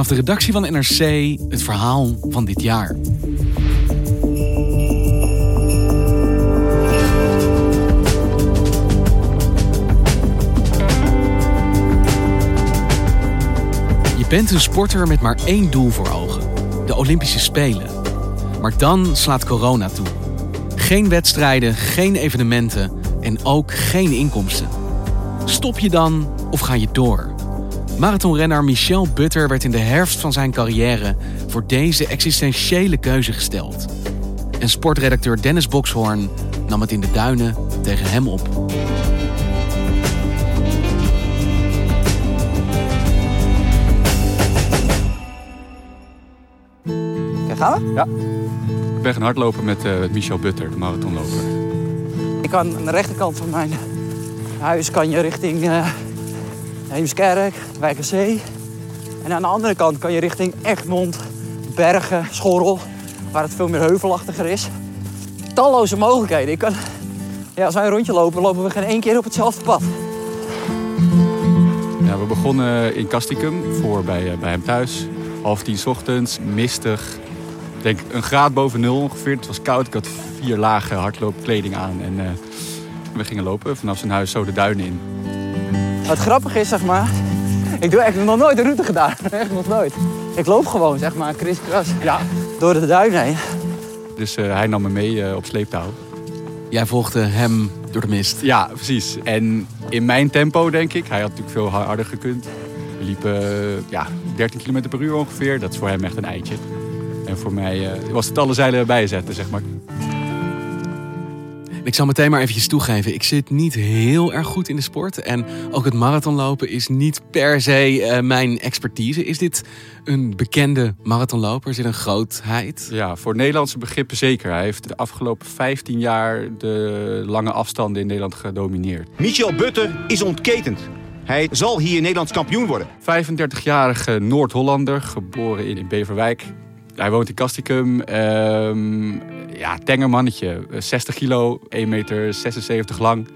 Vanaf de redactie van NRC het verhaal van dit jaar. Je bent een sporter met maar één doel voor ogen: de Olympische Spelen. Maar dan slaat corona toe. Geen wedstrijden, geen evenementen en ook geen inkomsten. Stop je dan of ga je door? Marathonrenner Michel Butter werd in de herfst van zijn carrière voor deze existentiële keuze gesteld. En sportredacteur Dennis Bokshoorn nam het in de duinen tegen hem op. Kijk, gaan we? Ja. Ik ben gaan hardlopen met eh, Michel Butter, de marathonloper. Ik kan aan de rechterkant van mijn huis kan je richting uh, Heemskerk, Wijkerzee. En aan de andere kant kan je richting Egmond, Bergen, Schorrel, waar het veel meer heuvelachtiger is. Talloze mogelijkheden. Ik kan, ja, als wij een rondje lopen, lopen we geen één keer op hetzelfde pad. Ja, we begonnen in Castricum, voor bij, eh, bij hem thuis. Half tien ochtends, mistig. Ik denk een graad boven nul ongeveer. Het was koud. Ik had vier lagen hardloopkleding aan. En eh, we gingen lopen vanaf zijn huis zo de duinen in. Wat grappig is, zeg maar, ik doe echt nog nooit een route gedaan. Echt nog nooit. Ik loop gewoon, zeg maar, kriskras ja. door de duinen heen. Dus eh, hij nam me mee eh, op sleeptouw. Jij volgde hem door de mist. Ja, precies. En in mijn tempo, denk ik. Hij had natuurlijk veel harder gekund. We liepen eh, ja, 13 km per uur ongeveer. Dat is voor hem echt een eitje. En voor mij was het alle zeilen bijzetten, zeg maar. Ik zal meteen maar eventjes toegeven, ik zit niet heel erg goed in de sport. En ook het marathonlopen is niet per se uh, mijn expertise. Is dit een bekende marathonloper? Is dit een grootheid? Ja, voor Nederlandse begrippen zeker. Hij heeft de afgelopen 15 jaar de lange afstanden in Nederland gedomineerd. Michel Butter is ontketend. Hij zal hier Nederlands kampioen worden. 35-jarige Noord-Hollander, geboren in Beverwijk. Hij woont in Castricum. Um, ja, tenger mannetje. 60 kilo, 1,76 meter lang.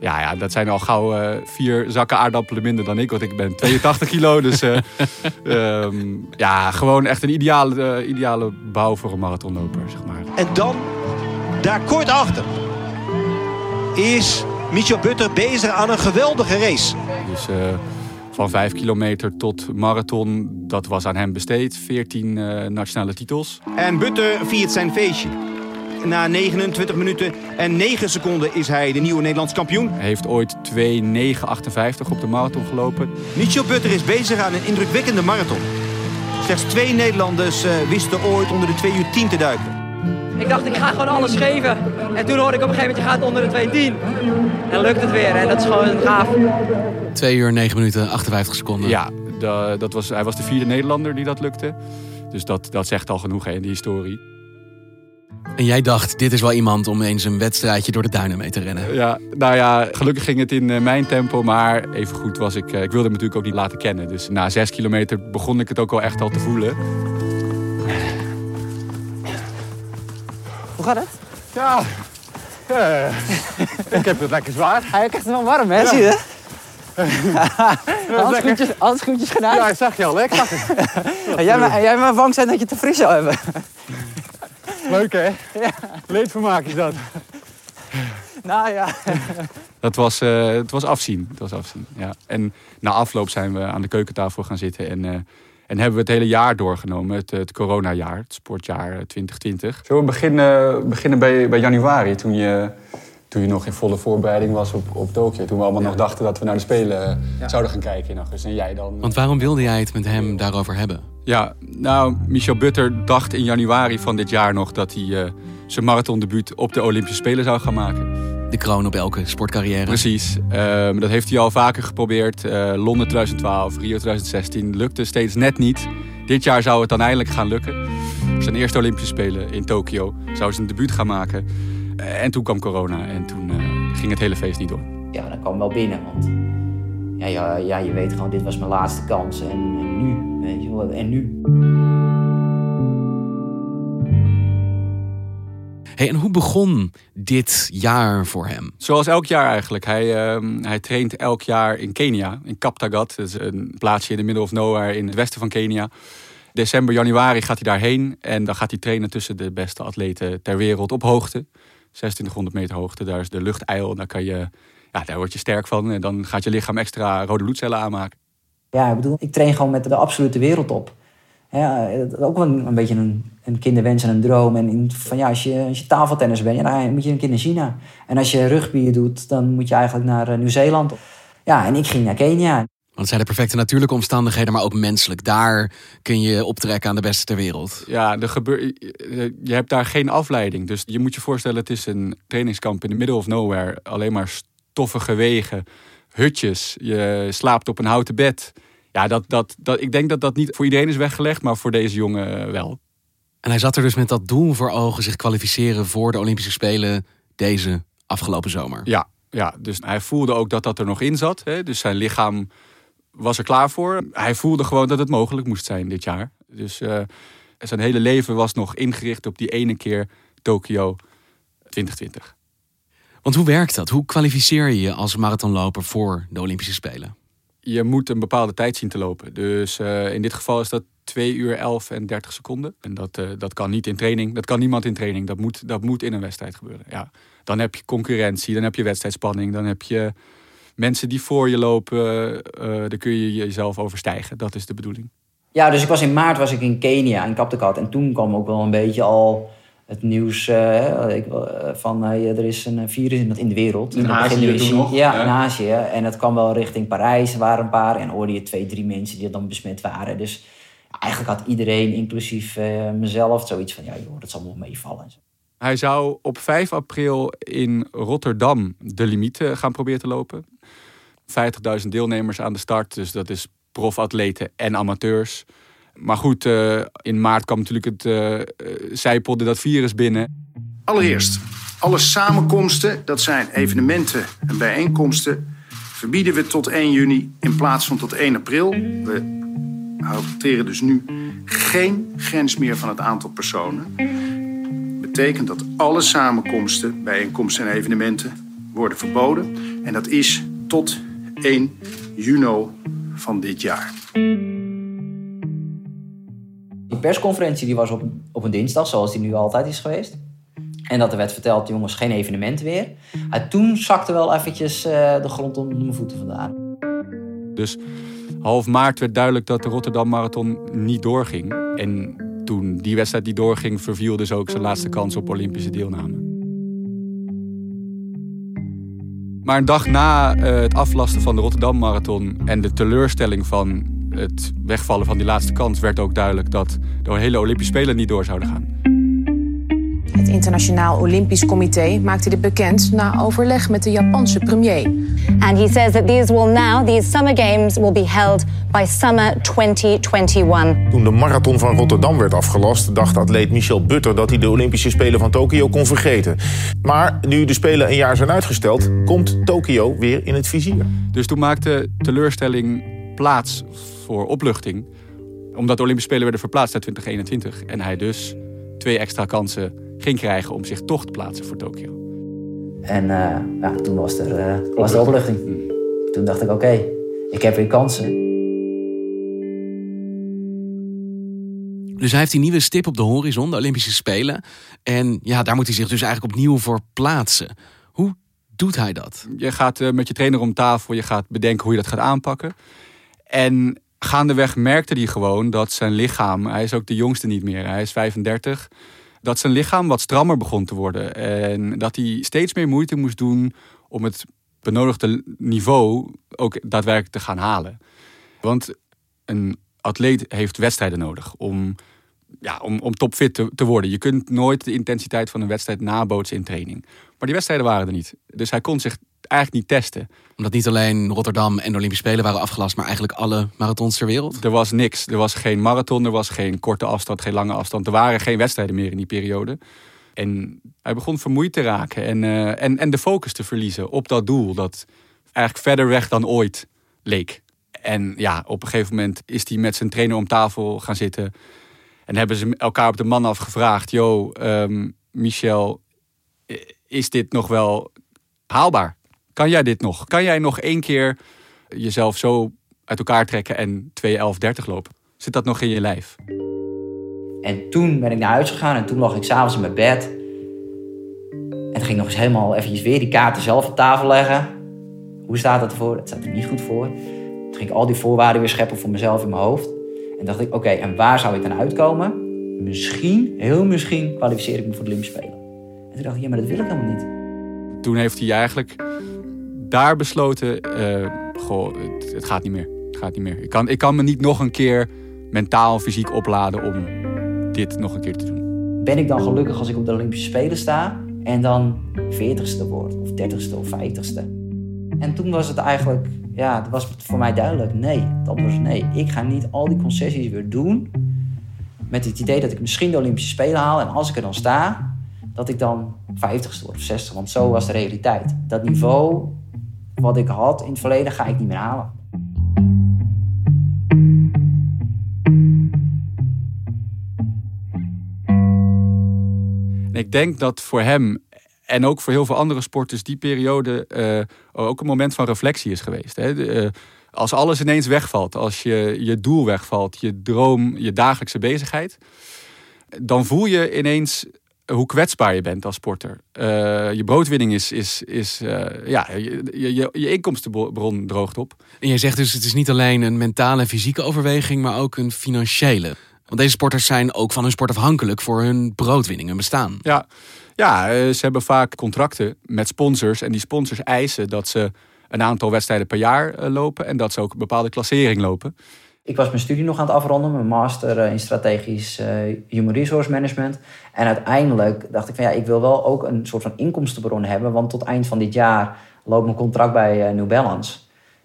Ja, ja, dat zijn al gauw uh, vier zakken aardappelen minder dan ik. Want ik ben 82 kilo. Dus uh, um, ja, gewoon echt een ideale, uh, ideale bouw voor een marathonloper, zeg maar. En dan, daar kort achter, is Michel Butter bezig aan een geweldige race. Dus van 5 kilometer tot marathon, dat was aan hem besteed. 14 uh, nationale titels. En Butter viert zijn feestje. Na 29 minuten en 9 seconden is hij de nieuwe Nederlands kampioen. Hij heeft ooit 2.9.58 op de marathon gelopen. Michel Butter is bezig aan een indrukwekkende marathon. Slechts twee Nederlanders uh, wisten ooit onder de 2 uur 10 te duiken. Ik dacht, ik ga gewoon alles geven. En toen hoorde ik op een gegeven moment, je gaat onder de 2.10. En lukt het weer. En dat is gewoon gaaf. 2 uur 9 minuten 58 seconden. Ja, dat was, hij was de vierde Nederlander die dat lukte. Dus dat, dat zegt al genoeg hè, in die historie. En jij dacht, dit is wel iemand om eens een wedstrijdje door de duinen mee te rennen. Ja, nou ja, gelukkig ging het in mijn tempo. Maar even goed was ik, ik wilde hem natuurlijk ook niet laten kennen. Dus na 6 kilometer begon ik het ook wel echt al te voelen. Hoe gaat het? Ja, uh, ik heb het lekker zwaar. Hij krijgt het wel warm, hè? Ja. Zie je? handschoentjes, handschoentjes gedaan? Ja, ik zag je al, ik zag het. en jij, maar, jij maar bang zijn dat je te fris zou hebben. Leuk, hè? Ja. Leedvermaak is dat. Nou ja. Dat was, uh, het was afzien. Het was afzien ja. En na afloop zijn we aan de keukentafel gaan zitten. En uh, En hebben we het hele jaar doorgenomen, het, het coronajaar, het sportjaar 2020. Zullen we beginnen, beginnen bij, bij januari, toen je, toen je nog in volle voorbereiding was op, op Tokio. Toen we allemaal nog dachten dat we naar de Spelen zouden gaan kijken in augustus. En jij dan... Want waarom wilde jij het met hem daarover hebben? Ja, nou, Michel Butter dacht in januari van dit jaar nog dat hij uh, zijn marathondebuut op de Olympische Spelen zou gaan maken. De kroon op elke sportcarrière. Precies. Uh, dat heeft hij al vaker geprobeerd. Uh, Londen 2012, Rio 2016. Lukte steeds net niet. Dit jaar zou het dan eindelijk gaan lukken. Zijn eerste Olympische Spelen in Tokio. Zou zijn debuut gaan maken. Uh, en toen kwam corona en toen ging het hele feest niet door. Ja, dat kwam wel binnen. Want ja, ja, ja, je weet gewoon, dit was mijn laatste kans. En, en nu, en nu. Hey, en hoe begon dit jaar voor hem? Zoals elk jaar eigenlijk. Hij, uh, hij traint elk jaar in Kenia, in Kaptagat. Dat is een plaatsje in de middle of nowhere in het westen van Kenia. December, januari gaat hij daarheen. En dan gaat hij trainen tussen de beste atleten ter wereld op hoogte. 2600 meter hoogte, daar is de lucht ijl. Daar, kan je, ja, daar word je sterk van. En dan gaat je lichaam extra rode bloedcellen aanmaken. Ja, ik bedoel, ik train gewoon met de absolute wereld op. Ja, ook wel een, een beetje een, een, kinderwens en een droom. En in, van, ja, als, je, als je tafeltennis bent, ja, dan moet je een keer naar China. En als je rugby doet, dan moet je eigenlijk naar Nieuw-Zeeland. Ja, en ik ging naar Kenia. Want het zijn de perfecte natuurlijke omstandigheden, maar ook menselijk. Daar kun je optrekken aan de beste ter wereld. Ja, er gebeur, je hebt daar geen afleiding. Dus je moet je voorstellen, het is een trainingskamp in the middle of nowhere. Alleen maar stoffige wegen, hutjes. Je slaapt op een houten bed. Ja, dat, dat, dat, ik denk dat dat niet voor iedereen is weggelegd, maar voor deze jongen wel. En hij zat er dus met dat doel voor ogen, zich kwalificeren voor de Olympische Spelen deze afgelopen zomer. Ja, ja dus hij voelde ook dat dat er nog in zat. Hè? Dus zijn lichaam was er klaar voor. Hij voelde gewoon dat het mogelijk moest zijn dit jaar. Dus uh, zijn hele leven was nog ingericht op die ene keer Tokio 2020. Want hoe werkt dat? Hoe kwalificeer je je als marathonloper voor de Olympische Spelen? je moet een bepaalde tijd zien te lopen. Dus uh, in dit geval is dat 2 uur 11 en 30 seconden. En dat, uh, dat kan niet in training. Dat kan niemand in training. Dat moet, dat moet in een wedstrijd gebeuren. Ja. Dan heb je concurrentie, dan heb je wedstrijdspanning, dan heb je mensen die voor je lopen. Uh, dan kun je jezelf overstijgen. Dat is de bedoeling. Ja, dus ik was in maart was ik in Kenia, in Kaptagat. En toen kwam ook wel een beetje al het nieuws uh, ik, van uh, er is een virus in, in de wereld. In Azië toen nog? Ja, ja, in Azië. En dat kwam wel richting Parijs. Er waren een paar en hoorde je twee, drie mensen die dan besmet waren. Dus eigenlijk had iedereen, inclusief uh, mezelf, zoiets van... ja joh, dat zal wel meevallen. Hij zou op 5 april in Rotterdam de limiet gaan proberen te lopen. 50.000 deelnemers aan de start, dus dat is profatleten en amateurs... Maar goed, uh, in maart kwam natuurlijk het uh, dat virus binnen. Allereerst, alle samenkomsten, dat zijn evenementen en bijeenkomsten, verbieden we tot 1 juni in plaats van tot 1 april. We hanteren dus nu geen grens meer van het aantal personen. Betekent dat alle samenkomsten, bijeenkomsten en evenementen worden verboden. En dat is tot 1 juni van dit jaar. Die persconferentie die was op, op een dinsdag, zoals die nu altijd is geweest. En dat er werd verteld, jongens, geen evenement weer. En toen zakte wel eventjes uh, de grond onder mijn voeten vandaan. Dus half maart werd duidelijk dat de Rotterdam Marathon niet doorging. En toen die wedstrijd die doorging, verviel dus ook zijn laatste kans op Olympische deelname. Maar een dag na uh, het aflasten van de Rotterdam Marathon en de teleurstelling van het wegvallen van die laatste kans werd ook duidelijk dat de hele Olympische Spelen niet door zouden gaan. Het Internationaal Olympisch Comité maakte dit bekend na overleg met de Japanse premier. And he says that these will now, these summer games will be held by summer 2021. Toen de marathon van Rotterdam werd afgelast, dacht atleet Michel Butter dat hij de Olympische Spelen van Tokio kon vergeten. Maar nu de Spelen een jaar zijn uitgesteld, komt Tokio weer in het vizier. Dus toen maakte teleurstelling plaats voor opluchting. Omdat de Olympische Spelen werden verplaatst naar 2021. En hij dus twee extra kansen ging krijgen om zich toch te plaatsen voor Tokio. En uh, ja, toen was er, uh, was er opluchting. Toen dacht ik, oké, ik heb weer kansen. Dus hij heeft die nieuwe stip op de horizon, de Olympische Spelen. En ja, daar moet hij zich dus eigenlijk opnieuw voor plaatsen. Hoe doet hij dat? Je gaat uh, met je trainer om tafel, je gaat bedenken hoe je dat gaat aanpakken. En gaandeweg merkte hij gewoon dat zijn lichaam, hij is ook de jongste niet meer, hij is 35, dat zijn lichaam wat strammer begon te worden. En dat hij steeds meer moeite moest doen om het benodigde niveau ook daadwerkelijk te gaan halen. Want een atleet heeft wedstrijden nodig om, ja, om, om topfit te, te worden. Je kunt nooit de intensiteit van een wedstrijd nabootsen in training. Maar die wedstrijden waren er niet. Dus hij kon zich eigenlijk niet testen. Omdat niet alleen Rotterdam en de Olympische Spelen waren afgelast, maar eigenlijk alle marathons ter wereld? Er was niks. Er was geen marathon, er was geen korte afstand, geen lange afstand. Er waren geen wedstrijden meer in die periode. En hij begon vermoeid te raken en, uh, en, en de focus te verliezen op dat doel dat eigenlijk verder weg dan ooit leek. En ja, op een gegeven moment is hij met zijn trainer om tafel gaan zitten. En hebben ze elkaar op de man afgevraagd: Yo, um, Michel, is dit nog wel haalbaar? Kan jij dit nog? Kan jij nog één keer jezelf zo uit elkaar trekken en 2.11.30 lopen? Zit dat nog in je lijf? En toen ben ik naar huis gegaan en toen lag ik s'avonds in mijn bed. En ging nog eens helemaal eventjes weer die kaarten zelf op tafel leggen. Hoe staat dat ervoor? Het staat er niet goed voor. Toen ging ik al die voorwaarden weer scheppen voor mezelf in mijn hoofd. En dacht ik, oké, en waar zou ik dan uitkomen? Misschien, heel misschien, kwalificeer ik me voor de Olympische Spelen. En toen dacht ik, ja, maar dat wil ik helemaal niet. Toen heeft hij eigenlijk daar besloten, uh, goh, het, gaat niet meer. Het gaat niet meer. Ik kan, ik kan me niet nog een keer mentaal, fysiek opladen om dit nog een keer te doen. Ben ik dan gelukkig als ik op de Olympische Spelen sta en dan 40ste word, of 30ste of 50ste? En toen was het eigenlijk, ja, was voor mij duidelijk, nee, dat was nee. Ik ga niet al die concessies weer doen met het idee dat ik misschien de Olympische Spelen haal en als ik er dan sta, dat ik dan 50ste word of 60 want zo was de realiteit. Dat niveau wat ik had in het verleden ga ik niet meer halen. ik denk dat voor hem en ook voor heel veel andere sporters die periode uh, ook een moment van reflectie is geweest. Hè? Uh, als alles ineens wegvalt, als je, je doel wegvalt, je droom, je dagelijkse bezigheid, dan voel je ineens hoe kwetsbaar je bent als sporter. Uh, je broodwinning is, is, is ja, je, je, je inkomstenbron droogt op. En je zegt dus het is niet alleen een mentale en fysieke overweging, maar ook een financiële. Want deze sporters zijn ook van hun sport afhankelijk voor hun broodwinning en bestaan. Ja, ja eh, ze hebben vaak contracten met sponsors. En die sponsors eisen dat ze een aantal wedstrijden per jaar eh, lopen. En dat ze ook een bepaalde klassering lopen. Ik was mijn studie nog aan het afronden, mijn master eh, in strategisch human resource management. En uiteindelijk dacht ik van ja, ik wil wel ook een soort van inkomstenbron hebben. Want tot eind van dit jaar loopt mijn contract bij New Balance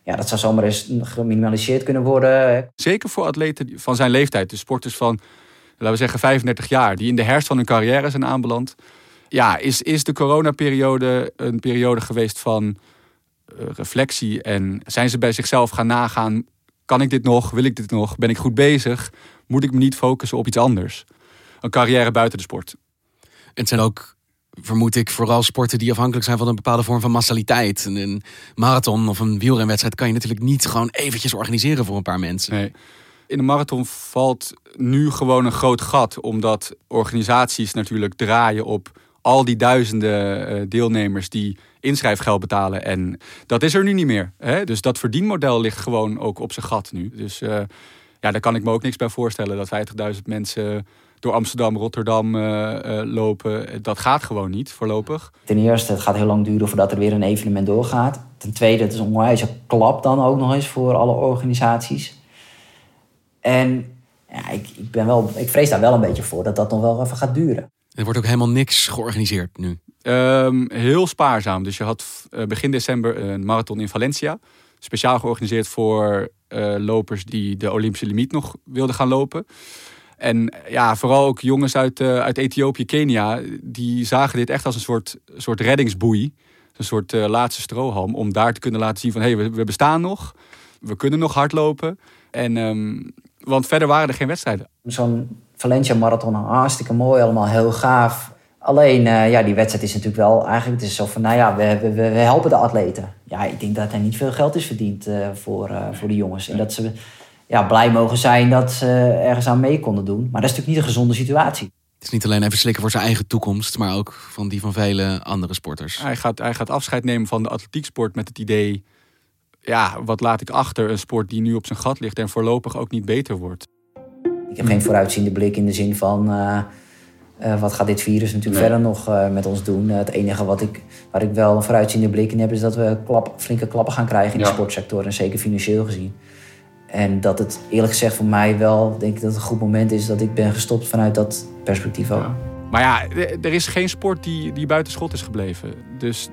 ja, dat zou zomaar eens geminimaliseerd kunnen worden. Zeker voor atleten van zijn leeftijd, de sporters van, laten we zeggen, 35 jaar, die in de herfst van hun carrière zijn aanbeland. Ja, is, is de coronaperiode een periode geweest van reflectie en zijn ze bij zichzelf gaan nagaan, kan ik dit nog, wil ik dit nog, ben ik goed bezig, moet ik me niet focussen op iets anders? Een carrière buiten de sport. Het zijn ook vermoed ik vooral sporten die afhankelijk zijn van een bepaalde vorm van massaliteit. Een marathon of een wielrenwedstrijd kan je natuurlijk niet gewoon eventjes organiseren voor een paar mensen. Nee. In de marathon valt nu gewoon een groot gat, omdat organisaties natuurlijk draaien op al die duizenden eh, deelnemers die inschrijfgeld betalen. En dat is er nu niet meer. Hè? Dus dat verdienmodel ligt gewoon ook op zijn gat nu. Dus uh, ja, daar kan ik me ook niks bij voorstellen dat 50.000 mensen door Amsterdam, Rotterdam uh, lopen. Dat gaat gewoon niet voorlopig. Ten eerste, het gaat heel lang duren voordat er weer een evenement doorgaat. Ten tweede, het is een onwijze klap dan ook nog eens voor alle organisaties. En ja, ik, ik, ben wel, ik vrees daar wel een beetje voor dat dat nog wel even gaat duren. Er wordt ook helemaal niks georganiseerd nu. Um, heel spaarzaam. Dus je had uh, begin december een marathon in Valencia. Speciaal georganiseerd voor uh, lopers die de Olympische limiet nog wilden gaan lopen. En ja, vooral ook jongens uit, uh, uit Ethiopië, Kenia, die zagen dit echt als een soort, soort reddingsboei. Een soort uh, laatste strohalm om daar te kunnen laten zien van hé, hey, we, we, bestaan nog. We kunnen nog hardlopen. En, um, want verder waren er geen wedstrijden. Zo'n Valencia Marathon, hartstikke mooi, allemaal heel gaaf. Alleen, uh, ja, die wedstrijd is natuurlijk wel eigenlijk... Het is zo van, nou ja, we, we, we helpen de atleten. Ja, ik denk dat er niet veel geld is verdiend voor, voor de jongens. En dat ze ja, blij mogen zijn dat ze ergens aan mee konden doen. Maar dat is natuurlijk niet een gezonde situatie. Het is niet alleen even slikken voor zijn eigen toekomst, maar ook van die van vele andere sporters. Hij gaat, hij gaat afscheid nemen van de atletieksport met het idee ja, wat laat ik achter? Een sport die nu op zijn gat ligt en voorlopig ook niet beter wordt. Ik heb geen vooruitziende blik in de zin van... eh, eh, wat gaat dit virus natuurlijk Nee. verder nog eh, met ons doen? Het enige wat ik, waar ik wel een vooruitziende blik in heb... is dat we klap, flinke klappen gaan krijgen in de sportsector. En zeker financieel gezien. En dat het eerlijk gezegd voor mij wel... denk ik dat het een goed moment is dat ik ben gestopt vanuit dat perspectief ook. Maar ja, er is geen sport die, die buiten schot is gebleven. Dus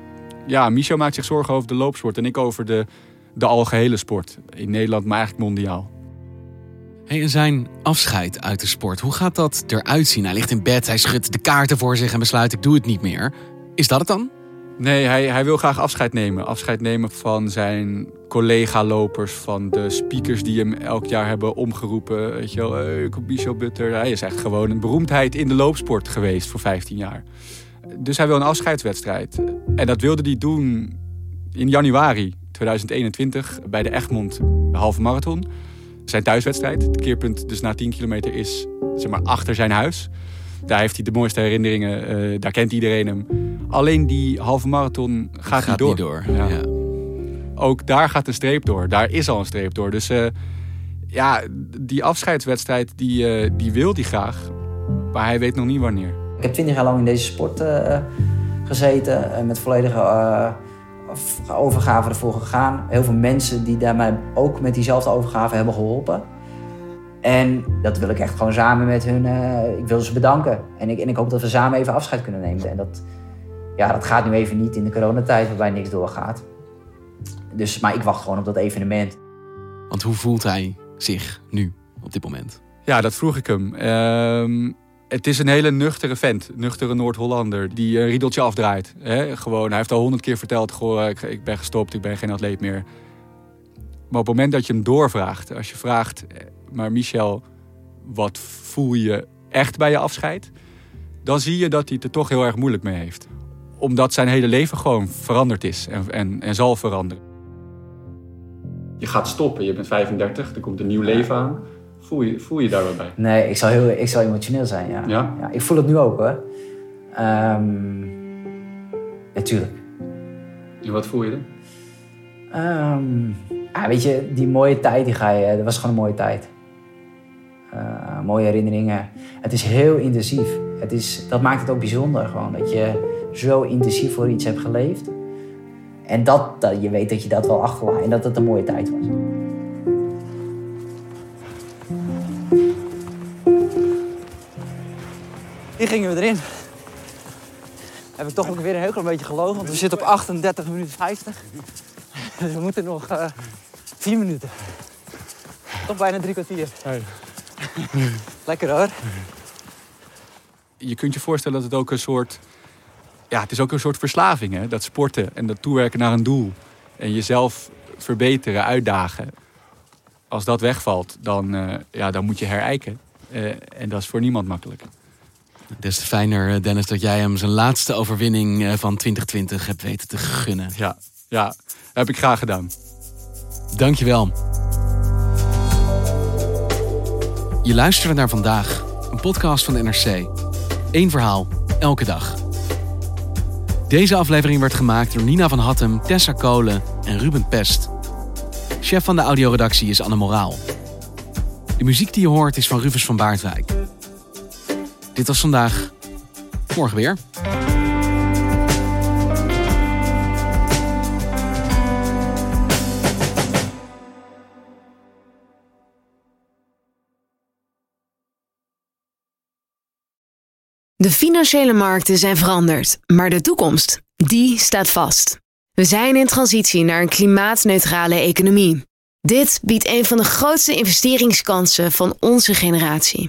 ja, Michel maakt zich zorgen over de loopsport en ik over de, de algehele sport. In Nederland, maar eigenlijk mondiaal. En zijn afscheid uit de sport, hoe gaat dat eruit zien? Hij ligt in bed, hij schudt de kaarten voor zich en besluit ik doe het niet meer. Is dat het dan? Nee, hij, hij wil graag afscheid nemen. Afscheid nemen van zijn collega-lopers, van de speakers die hem elk jaar hebben omgeroepen. Weet je wel, Michel Butter. Hij is echt gewoon een beroemdheid in de loopsport geweest voor 15 jaar. Dus hij wil een afscheidswedstrijd. En dat wilde hij doen in januari 2021 bij de Egmond halve marathon. Zijn thuiswedstrijd. Het keerpunt dus na 10 kilometer is zeg maar, achter zijn huis. Daar heeft hij de mooiste herinneringen. eh, daar kent iedereen hem. Alleen die halve marathon gaat, Gaat niet door. niet door, Ja. ja. Ook daar gaat een streep door. Daar is al een streep door. Dus eh, ja, die afscheidswedstrijd die, eh, die wil hij graag. Maar hij weet nog niet wanneer. Ik heb twintig jaar lang in deze sport eh, gezeten. en met volledige eh, overgave ervoor gegaan. Heel veel mensen die daar mij ook met diezelfde overgave hebben geholpen. En dat wil ik echt gewoon samen met hun... eh, ik wil ze bedanken. En ik, en ik hoop dat we samen even afscheid kunnen nemen. En dat, ja, dat gaat nu even niet in de coronatijd waarbij niks doorgaat. Dus, maar ik wacht gewoon op dat evenement. Want hoe voelt hij zich nu op dit moment? Ja, dat vroeg ik hem. Ehm, het is een hele nuchtere vent. Nuchtere Noord-Hollander. Die een riedeltje afdraait. Hè? Gewoon, hij heeft al honderd keer verteld. Ik, ik ben gestopt, ik ben geen atleet meer. Maar op het moment dat je hem doorvraagt. Als je vraagt, eh, maar Michel, wat voel je echt bij je afscheid? Dan zie je dat hij het er toch heel erg moeilijk mee heeft. Omdat zijn hele leven gewoon veranderd is. En, en, en zal veranderen. Je gaat stoppen, je bent 35, er komt een nieuw leven aan. Voel je, voel je daar wat bij? Nee, ik zal, heel, ik zal emotioneel zijn, ja. Ja? ik voel het nu ook, hoor. Ehm natuurlijk. En wat voel je dan? Ehm, ja, weet je, die mooie tijd, die ga je, dat was gewoon een mooie tijd. Eh, mooie herinneringen. Het is heel intensief. Het is, dat maakt het ook bijzonder, gewoon. Dat je zo intensief voor iets hebt geleefd. En dat, dat je weet dat je dat wel achterlaat. En dat het een mooie tijd was. Hier gingen we erin. Heb ik toch ook weer een heel klein beetje gelogen, want we zitten op 38 minuten 50. Dus we moeten nog eh, vier minuten. Toch bijna drie kwartier. Lekker hoor. Je kunt je voorstellen dat het ook een soort... Ja, het is ook een soort verslaving, hè? Dat sporten en dat toewerken naar een doel. En jezelf verbeteren, uitdagen. Als dat wegvalt, dan, eh, ja, dan moet je herijken. Eh, en dat is voor niemand makkelijk. Des te fijner, eh, Dennis, dat jij hem zijn laatste overwinning eh, van 2020 hebt weten te gunnen. Ja, ja heb ik graag gedaan. Dankjewel. Je luisterde naar vandaag, een podcast van de NRC. Eén verhaal, elke dag. Deze aflevering werd gemaakt door Nina van Hattem, Tessa Kolen en Ruben Pest. Chef van de audioredactie is Anne Moraal. De muziek die je hoort is van Rufus van Baardwijk. Dit was vandaag. Morgen weer. De financiële markten zijn veranderd, maar de toekomst, die staat vast. We zijn in transitie naar een klimaatneutrale economie. Dit biedt een van de grootste investeringskansen van onze generatie.